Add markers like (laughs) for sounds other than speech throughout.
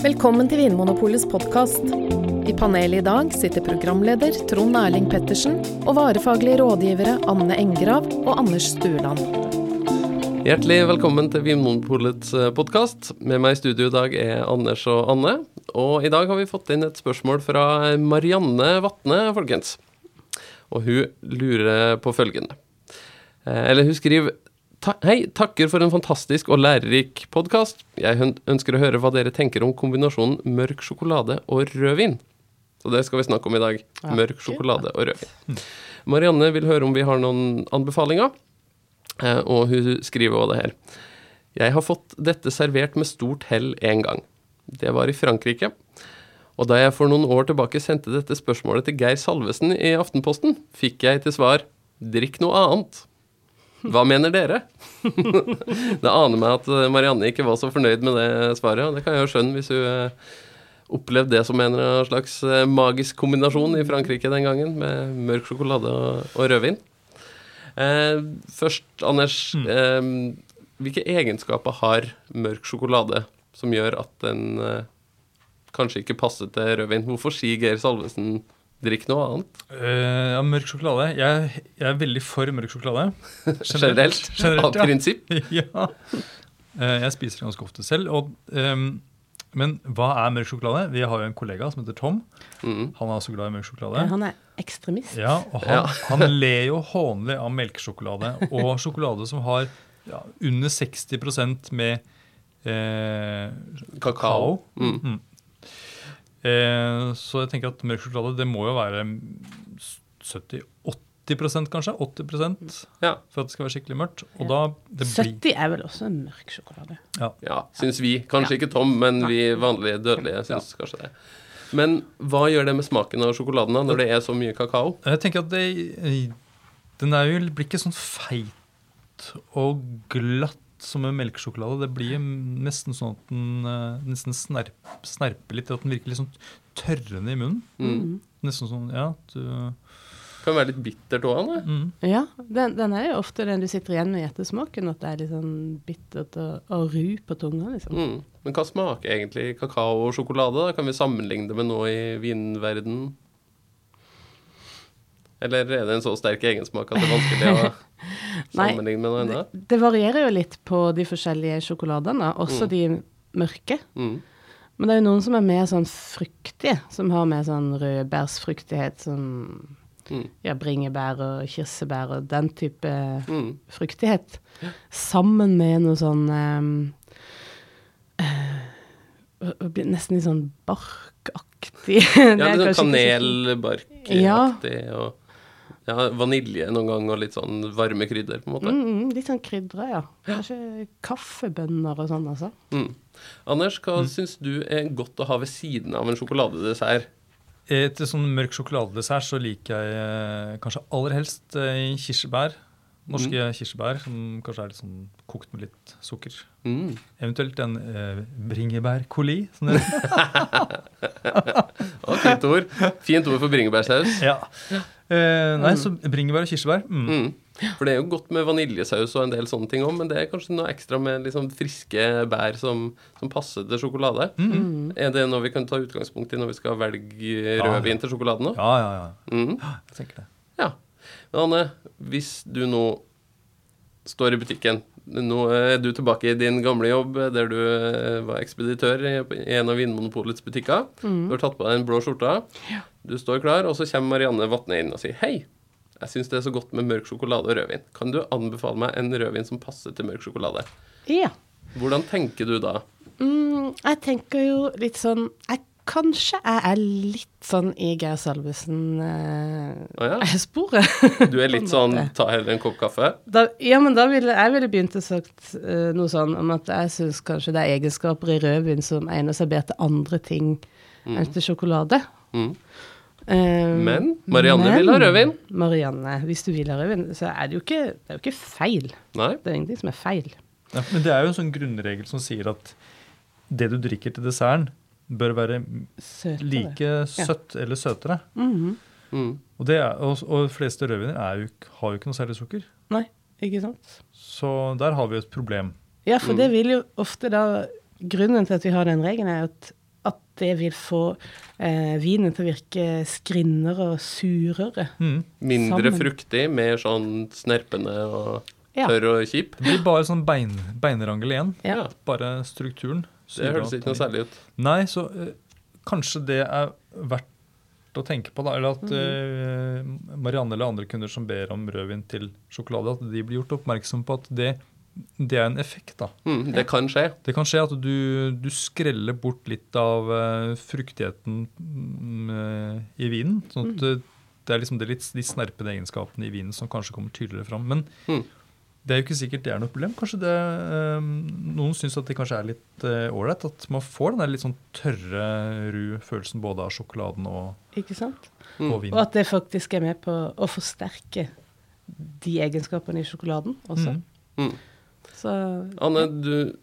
Velkommen til Vinmonopolets podkast. I panelet i dag sitter programleder Trond Erling Pettersen og varefaglige rådgivere Anne Engrav og Anders Stueland. Hjertelig velkommen til Vinmonopolets podkast. Med meg i studio i dag er Anders og Anne. Og i dag har vi fått inn et spørsmål fra Marianne Vatne, folkens. Og hun lurer på følgende. Eh, Eller hun skriver Ta Hei, takker for en fantastisk og lærerik podkast. Jeg ønsker å høre hva dere tenker om kombinasjonen mørk sjokolade og rødvin. Så det skal vi snakke om i dag. Mørk sjokolade og rødvin. Marianne vil høre om vi har noen anbefalinger, eh, og hun skriver også det her. Jeg har fått dette servert med stort hell en gang. Det var i Frankrike. Og da jeg for noen år tilbake sendte dette spørsmålet til Geir Salvesen i Aftenposten, fikk jeg til svar 'drikk noe annet'. Hva mener dere? (laughs) det aner meg at eh, Marianne ikke var så fornøyd med det svaret, og det kan jeg jo skjønne hvis hun eh, opplevde det som en slags eh, magisk kombinasjon i Frankrike den gangen, med mørk sjokolade og, og rødvin. Eh, først, Anders, eh, hvilke egenskaper har mørk sjokolade som gjør at den eh, kanskje ikke passer til rødvin? Hvorfor sier Geir Salvesen 'drikk noe annet'? Uh, ja, mørk sjokolade. Jeg, jeg er veldig for mørk sjokolade. (laughs) Generelt? Av ja. prinsipp? (laughs) ja. Uh, jeg spiser det ganske ofte selv. Og, um, men hva er mørk sjokolade? Vi har jo en kollega som heter Tom. Mm. Han er også glad i mørk sjokolade. Han er ekstremist. Ja, og han, (laughs) han ler jo hånlig av melkesjokolade og sjokolade som har ja, under 60% med eh, Kakao. Mm. Eh, så jeg tenker at mørk sjokolade det må jo være 70-80% kanskje? 80 Ja. for at det skal være skikkelig mørkt. Og da det blir, 70 er vel også en mørk sjokolade. ja, syns vi. Kanskje ikke Tom, men vi vanlige dødelige syns kanskje det. Men hva gjør det med smaken av sjokoladen da, når det er så mye kakao? Jeg tenker at det, den er jo, blir ikke sånn feit og glatt som med melkesjokolade. Det blir nesten sånn at den eh, nesten snerp, snerper litt. At den virker litt sånn tørrende i munnen. Mm. Nesten sånn, ja, du, Kan være litt bittert òg, mm. Ja, den, den er jo ofte den du sitter igjen med i ettersmaken, at det er litt sånn bittert og, og ru på tunga, liksom. Mm. Men hva smaker egentlig kakao og sjokolade? da? Kan vi sammenligne det med noe i vinverden? Eller er det en så sterk egensmak at det er vanskelig å (laughs) Nei, med noe Det, annet? det varierer jo litt på de forskjellige sjokoladene, også Mm. de mørke. Mm. Men det er jo noen som er mer sånn fruktige, som har mer sånn rødbærsfruktighet, som Mm. ja, bringebær og kirsebær og den type Mm. fruktighet. Sammen med noe sånn um, uh, Nesten litt sånn barkaktig. (laughs) Ja, Det litt sånn kanelbarkaktig. Ja. og ja, vanilje noen gang og litt sånn varme krydder, på en måte. Mm, mm, litt sånn krydre, ja. Kanskje kaffebønner og sånn, altså. Mm. Anders, hva syns du er godt å ha ved siden av en sjokoladedessert? Etter sånn mørk sjokoladedessert så liker jeg eh, kanskje aller helst eh, kirsebær. Norske kirsebær som kanskje er litt sånn kokt med litt sukker. Mm. Eventuelt en eh, bringebærcoli. Sånn det fint (laughs) ord. Fint ord for bringebærsaus. ja. Eh, nei, så bringebær og kirsebær. Mm. Mm. For det er jo godt med vaniljesaus og en del sånne ting òg, men det er kanskje noe ekstra med liksom friske bær som, som passer til sjokolade. Mm. Er det noe vi kan ta utgangspunkt i når vi skal velge Ja. rødvin til sjokoladen òg? Ja, ja, ja. Mm. Jeg tenker det. Ja. Men Anne, hvis du nå står i butikken Nå er du tilbake i din gamle jobb der du eh, var ekspeditør i en av Vinmonopolets butikker. Mm. Du har tatt på deg den blå skjorta. Du står klar, og så kommer Marianne Vatne inn og sier hei. Jeg syns det er så godt med mørk sjokolade og rødvin. Kan du anbefale meg en rødvin som passer til mørk sjokolade? Ja. Hvordan tenker du da? Mm, jeg tenker jo litt sånn jeg, Kanskje jeg er litt sånn i Geir Salvesen-sporet. ja? Du er litt (laughs) sånn ta heller en kopp kaffe? Da, ja, men da ville jeg ville begynt å sagt uh, noe sånn om at jeg syns kanskje det er egenskaper i rødvin som egner seg bedre til andre ting enn til sjokolade. Mm. Um, Men Marianne vil ha rødvin. Marianne, hvis du vil ha rødvin, så er det jo ikke, det er jo ikke feil. Nei? Det er ingenting som er feil. Ja, men det er jo en sånn grunnregel som sier at det du drikker til desserten, bør være Søtere. like søtt eller søtere. Mhm. Mm. Og, det er, og, og de fleste rødviner er jo, har jo ikke noe særlig sukker. Nei, ikke sant? Så der har vi et problem. Ja, for Mm. det vil jo ofte da Grunnen til at vi har den regelen, er at at det vil få eh, vinen til å virke skrinnere og surere. Mm. Mindre Sammen. fruktig, mer sånn snerpende og Ja. tørr og kjip. Det blir bare sånn bein, beinrangel igjen. Ja. Bare strukturen. Det høres ikke noe særlig ut. Nei, så eh, kanskje det er verdt å tenke på, da. Eller Mm. at eh, Marianne eller andre kunder som ber om rødvin til sjokolade, at de blir gjort oppmerksom på at det, det er en effekt, da. Mm, det kan skje. Det kan skje at du, du skreller bort litt av eh, fruktigheten mm, eh, i vinen. Sånn at mm. det er liksom de litt de snerpende egenskapene i vinen som kanskje kommer tydeligere fram. Men Mm. det er jo ikke sikkert det er noe problem. Kanskje det, eh, Noen syns at det kanskje er litt eh, ålreit. at man får den der litt sånn tørre, ru følelsen både av sjokoladen og, Ikke sant? og og Og at det faktisk er med på å forsterke de egenskapene i sjokoladen også. Mm. Så Anne, du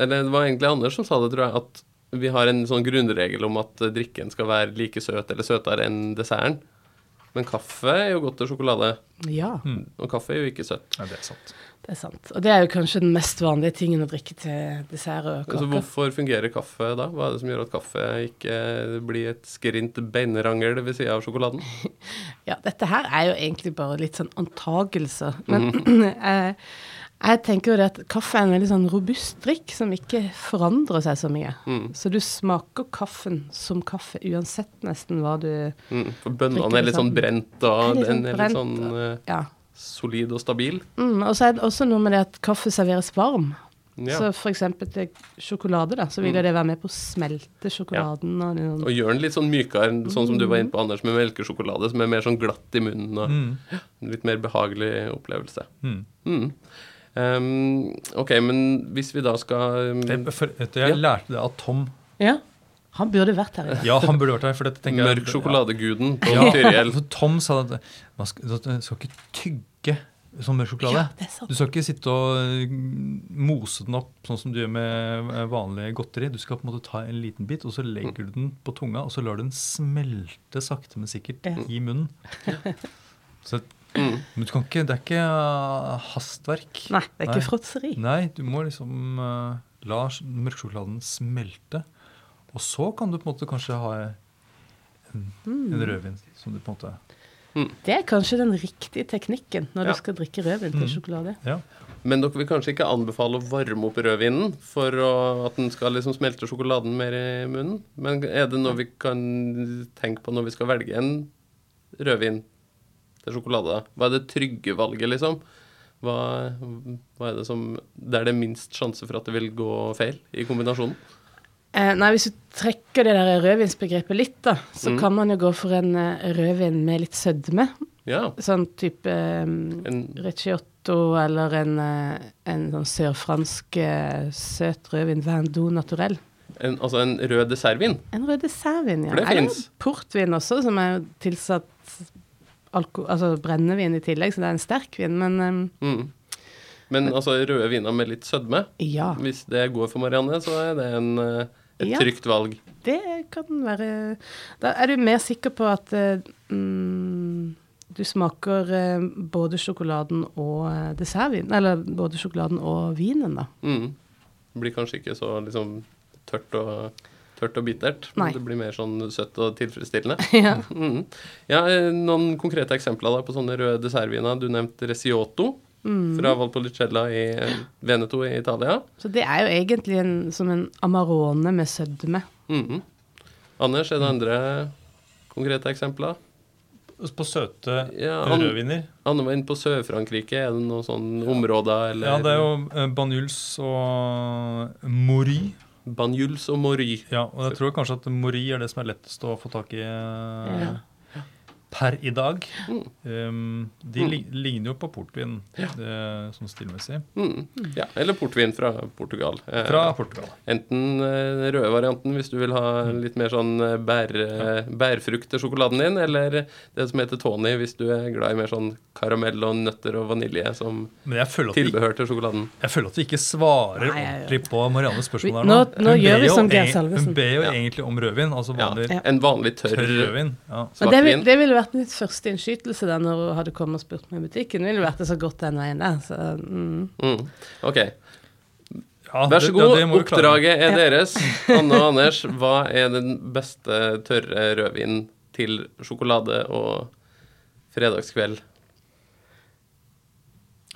Eller det var egentlig Anders som sa det, tror jeg, at vi har en sånn grunnregel om at eh, drikken skal være like søt eller søtere enn desserten. Men kaffe er jo godt til sjokolade, ja, Mm. og kaffe er jo ikke søtt. Ja, det er sant. det er sant. Og det er jo kanskje den mest vanlige tingen å drikke til dessert og Så hvorfor fungerer kaffe da? Hva er det som gjør at kaffe ikke blir et skrint beinrangel ved sida av sjokoladen? (laughs) Ja, dette her er jo egentlig bare litt sånn antagelser. Men mm. jeg, (clears throat) jeg tenker jo det at kaffe er en veldig sånn robust drikk som ikke forandrer seg så mye. Mm. Så du smaker kaffen som kaffe uansett nesten hva du Mm. For bønnene Drikker er litt sånn sånn- brent, og Det er litt den sånn er litt sånn eh, Ja. solid og stabil. Mm, og så er det også noe med det at kaffe serveres varm. Ja. Så for eksempel til sjokolade, da, så vil jo det være med på å smelte sjokoladen. Og Og gjør den litt sånn mykere, sånn som du var inne på, Anders, med melkesjokolade, som er mer sånn glatt i munnen og Mm. en litt mer behagelig opplevelse. Mm. Ehm, ok, men hvis vi da skal um, Det, for, du, jeg Ja. lærte det av Tom. ja, han burde vært her. Ja, han burde vært her. for dette tenker Mørk sjokoladeguden på Ja, Tyriel. (laughs) Tom sa at man skal, at skal ikke tygge sånn mørk sjokolade. Ja, det er sant. Du skal ikke sitte og mm, mose den opp sånn som du gjør med eh, vanlig godteri. Du skal på en måte ta en liten bit, og så legger du den på tunga, og så lar du den smelte sakte, men sikkert Ja. i munnen. Så, Mm. men du kan ikke, det er ikke uh, hastverk. Nei, det er Nei. ikke fråtseri. Nei, du må liksom uh, la sj- mørksjokoladen smelte. Og så kan du på en måte kanskje ha en, Mm. en rødvin som du på en måte Det er kanskje den riktige teknikken når Ja. du skal drikke rødvin til Mm. sjokolade. Ja. Men dere vil kanskje ikke anbefale å varme opp rødvinen for å, at den skal liksom smelte sjokoladen mer i munnen? Men er det noe vi kan tenke på når vi skal velge en rødvin til sjokolade? Hva er det trygge valget, liksom? Hva, hva er det som det er minst sjanse for at det vil gå feil i kombinasjonen? Eh, nei, hvis du trekker det der rødvinsbegrepet litt, da, så Mm. kan man jo gå for en eh, rødvin med litt sødme. Ja. Sånn type En, Recciotto eller en, eh, en sånn sørfransk eh, søt rødvin, vin naturell. en, altså en rød dessertvin. En rød dessertvin, ja. For det fins. portvin også, som er tilsatt altså brennevin i tillegg, så det er en sterk vin. Men um, Mm. Men altså røde viner med litt sødme, ja, hvis det går for Marianne, så er det en, eh, et Ja. trygt valg. det kan være Da er du mer sikker på at eh, mm, du smaker eh, både sjokoladen og dessertvin. Eller både sjokoladen og vinen, da. Mm. Det blir kanskje ikke så liksom tørt og, tørt og bittert, men Nei. det blir mer sånn søtt og tilfredsstillende. (laughs) ja. (laughs) Mm. Ja, eh, Noen konkrete eksempler da på sånne røde dessertviner. Du nevnte Resiotto Mm. fra Valpolicella i eh, Veneto i Italia. Så det er jo egentlig en, som en Amarone med sødme. Mm. Anders, er det andre konkrete eksempler? På søte Ja, rødviner. Anne var inne på Sør-Frankrike. Er det noen sånne områder, eller Ja, det er jo eh, Banyuls og Mori. Banjuls og Mori. Ja, og jeg tror kanskje at Mori er det som er lettest å få tak i eh, Ja. Per i dag. Mm. Um, de Mm. ligner jo på portvin eh, sånn stilmessig. Mm. Ja, eller portvin fra Portugal. Eh, Fra Portugal. Enten eh, den røde varianten hvis du vil ha litt mer sånn eh, bær, ja. bærfrukt til sjokoladen din, eller det som heter Tony hvis du er glad i mer sånn karamell og nøtter og vanilje som Men jeg føler at vi, tilbehør til sjokoladen. jeg føler at vi ikke svarer Nei, ordentlig på Mariannes spørsmål her nå- nå. nå gjør vi som Geir Salvesen. Hun ber jo Ja. egentlig om rødvin, altså vanlig Ja. En vanlig tørr, tørr rødvin. Ja. Svartvin. det, vil, det vært mitt første innskytelse da når hun hadde kommet og spurt meg i butikken. Det ville vært det så godt den veien der. Så, mm. Mm. Ok. Ja, Vær så god, ja, det oppdraget er deres. Anne og Anders, hva er den beste tørre rødvinen til sjokolade og fredagskveld?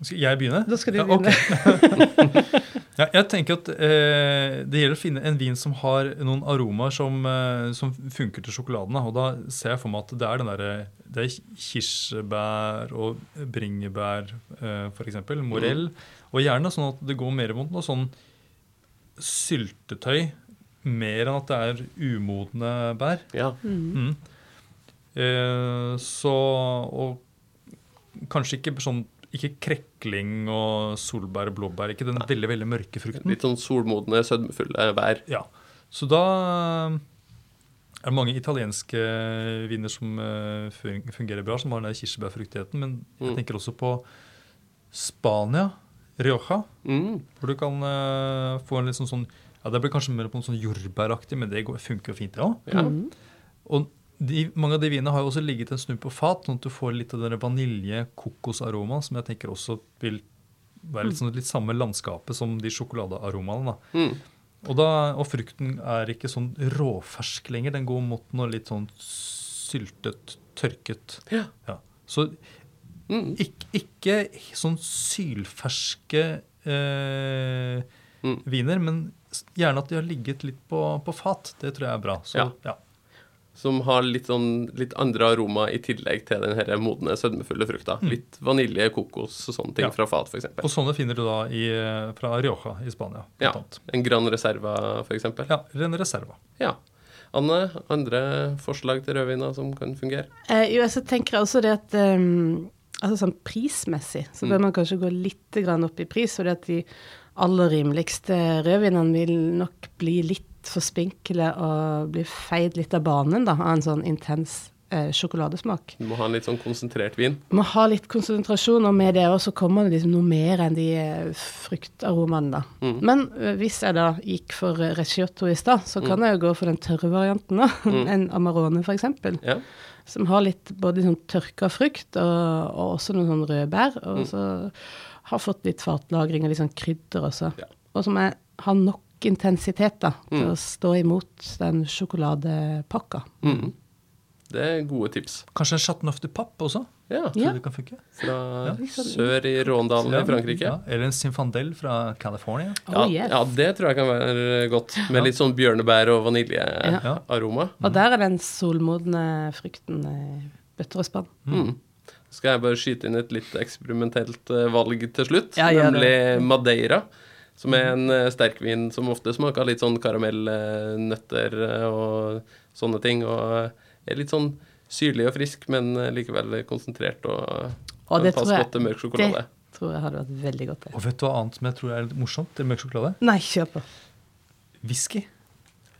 Skal jeg begynne? Da skal du Ja, okay. begynne. (laughs) Ja, jeg tenker at eh, Det gjelder å finne en vin som har noen aromaer som, eh, som funker til sjokoladen. Og da ser jeg for meg at det er den der, Det er kirsebær og bringebær, eh, f.eks. Morell. Og gjerne sånn at det går mer mot noe sånn syltetøy. Mer enn at det er umodne bær. Ja. Mm. Eh, så Og kanskje ikke sånn ikke krekling og solbær og blåbær. Ikke den veldig veldig mørke frukten. Litt sånn solmodne, sødmefulle bær. Ja. Så da er det mange italienske viner som eh, fungerer bra, som har den der kirsebærfruktigheten. Men jeg Mm. tenker også på Spania, Rioja, Mm. hvor du kan eh, få en litt sånn sånn ja, Det blir kanskje mer på en sånn jordbæraktig, men det funker jo fint, det òg. Ja. Mm. Og de, mange av de vinene har jo også ligget en snurr på fat, sånn at du får litt av den vanilje-kokosaromaen, som jeg tenker også vil være litt, sånn, litt samme landskapet som de sjokoladearomaene. Mm. Og, da, og frukten er ikke sånn råfersk lenger. Den går mot noe litt sånn syltet, tørket. Ja. Så Mm. ikke, ikke sånn sylferske eh, Mm. viner, men gjerne at de har ligget litt på, på fat. Det tror jeg er bra. Så, Ja. ja. Som har litt, sånn, litt andre aroma i tillegg til den her modne, sødmefulle frukta. Mm. Litt vanilje, kokos og sånne ting Ja. fra fat, f.eks. Og sånne finner du da i, fra Rioja i Spania. Ja. annet. En Gran Reserva, f.eks. Ja, eller en reserva. Ja. Anne, andre forslag til rødviner som kan fungere? Eh, jo, jeg tenker også det at um, altså sånn prismessig så bør Mm. man kanskje gå litt grann opp i pris, fordi at de aller rimeligste rødvinene vil nok bli litt for spinkle og bli feid litt av banen da, av en sånn intens eh, sjokoladesmak. Du må ha en litt sånn konsentrert vin. Du må ha litt konsentrasjon, og med det også kommer det liksom noe mer enn de eh, fruktaromaene, da. Mm. Men eh, hvis jeg da gikk for eh, recioto i stad, så kan jeg jo gå for den tørre varianten, da. Mm. (laughs) En Amarone, eksempel. Ja. Som har litt både sånn tørka frukt og, og også noen sånn rødbær. Og Mm. så har fått litt fatlagring og litt sånn krydder også. Ja. Og som er, har nok intensitet da, til Mm. å stå imot den sjokoladepakka. Mm. Det er gode tips. Kanskje en Chateauneuf du Pape også? Ja. Tror Ja. det kan funke? Fra Ja. sør i Råndalen i Frankrike. Ja, eller en Sinfandel fra California. Ja, Oh, yes. ja, det tror jeg kan være godt. Med litt sånn bjørnebær og Ja. vaniljearoma. Og der er den solmodne frukten eh, bøtter og spann. Mm. Skal jeg bare skyte inn et litt eksperimentelt eh, valg til slutt, Ja, nemlig Madeira. Som er en eh, sterkvin som ofte smaker litt sånn karamellnøtter eh, og sånne ting. Og er litt sånn syrlig og frisk, men eh, likevel konsentrert og Og det jeg- godt til mørk sjokolade. Det tror jeg hadde vært veldig godt. det. Og vet du hva annet som jeg tror er litt morsomt til mørk sjokolade? Nei, kjør på. Whisky.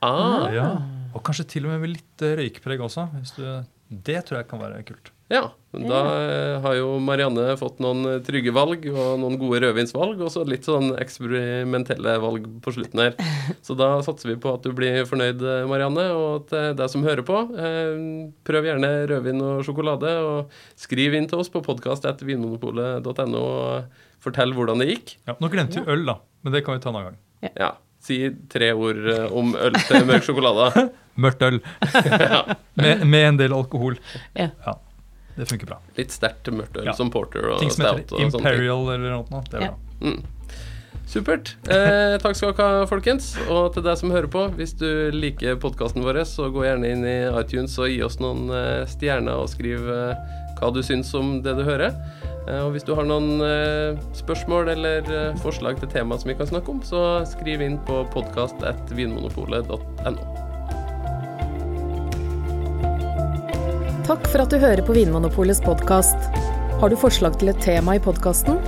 Ah, Ja. Og kanskje til og med med litt eh, røykpreg også. Hvis du, det tror jeg kan være kult. Ja. men Da eh, har jo Marianne fått noen eh, trygge valg og noen gode rødvinsvalg, og så litt sånn eksperimentelle valg på slutten her. Så da satser vi på at du blir fornøyd, eh, Marianne, og til deg som hører på. Eh, prøv gjerne rødvin og sjokolade, og skriv inn til oss på podkast.vinmonopolet.no og fortell hvordan det gikk. Ja, nå glemte vi øl, da. Men det kan vi ta en annen gang. Ja. Si tre ord om øl til mørk sjokolade. (laughs) Mørkt øl. (laughs) med, med en del alkohol. Ja. Det funker bra. Litt sterkt mørkt øl Ja. som porter og Ting som stout heter og sånne ting. Imperial eller noe. Det er Ja. bra. Mm. Supert. Eh, takk skal dere ha, folkens. Og til deg som hører på, hvis du liker podkasten vår, så gå gjerne inn i iTunes og gi oss noen eh, stjerner og skriv eh, hva du syns om det du hører. Eh, og hvis du har noen eh, spørsmål eller eh, forslag til tema som vi kan snakke om, så skriv inn på podkast.vinmonopolet.no. Takk for at du hører på Vinmonopolets podkast. Har du forslag til et tema i podkasten?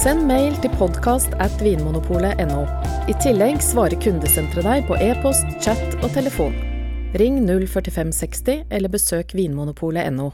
Send mail til podkast at vinmonopolet.no. I tillegg svarer kundesenteret deg på e-post, chat og telefon. Ring 04560 eller besøk vinmonopolet.no.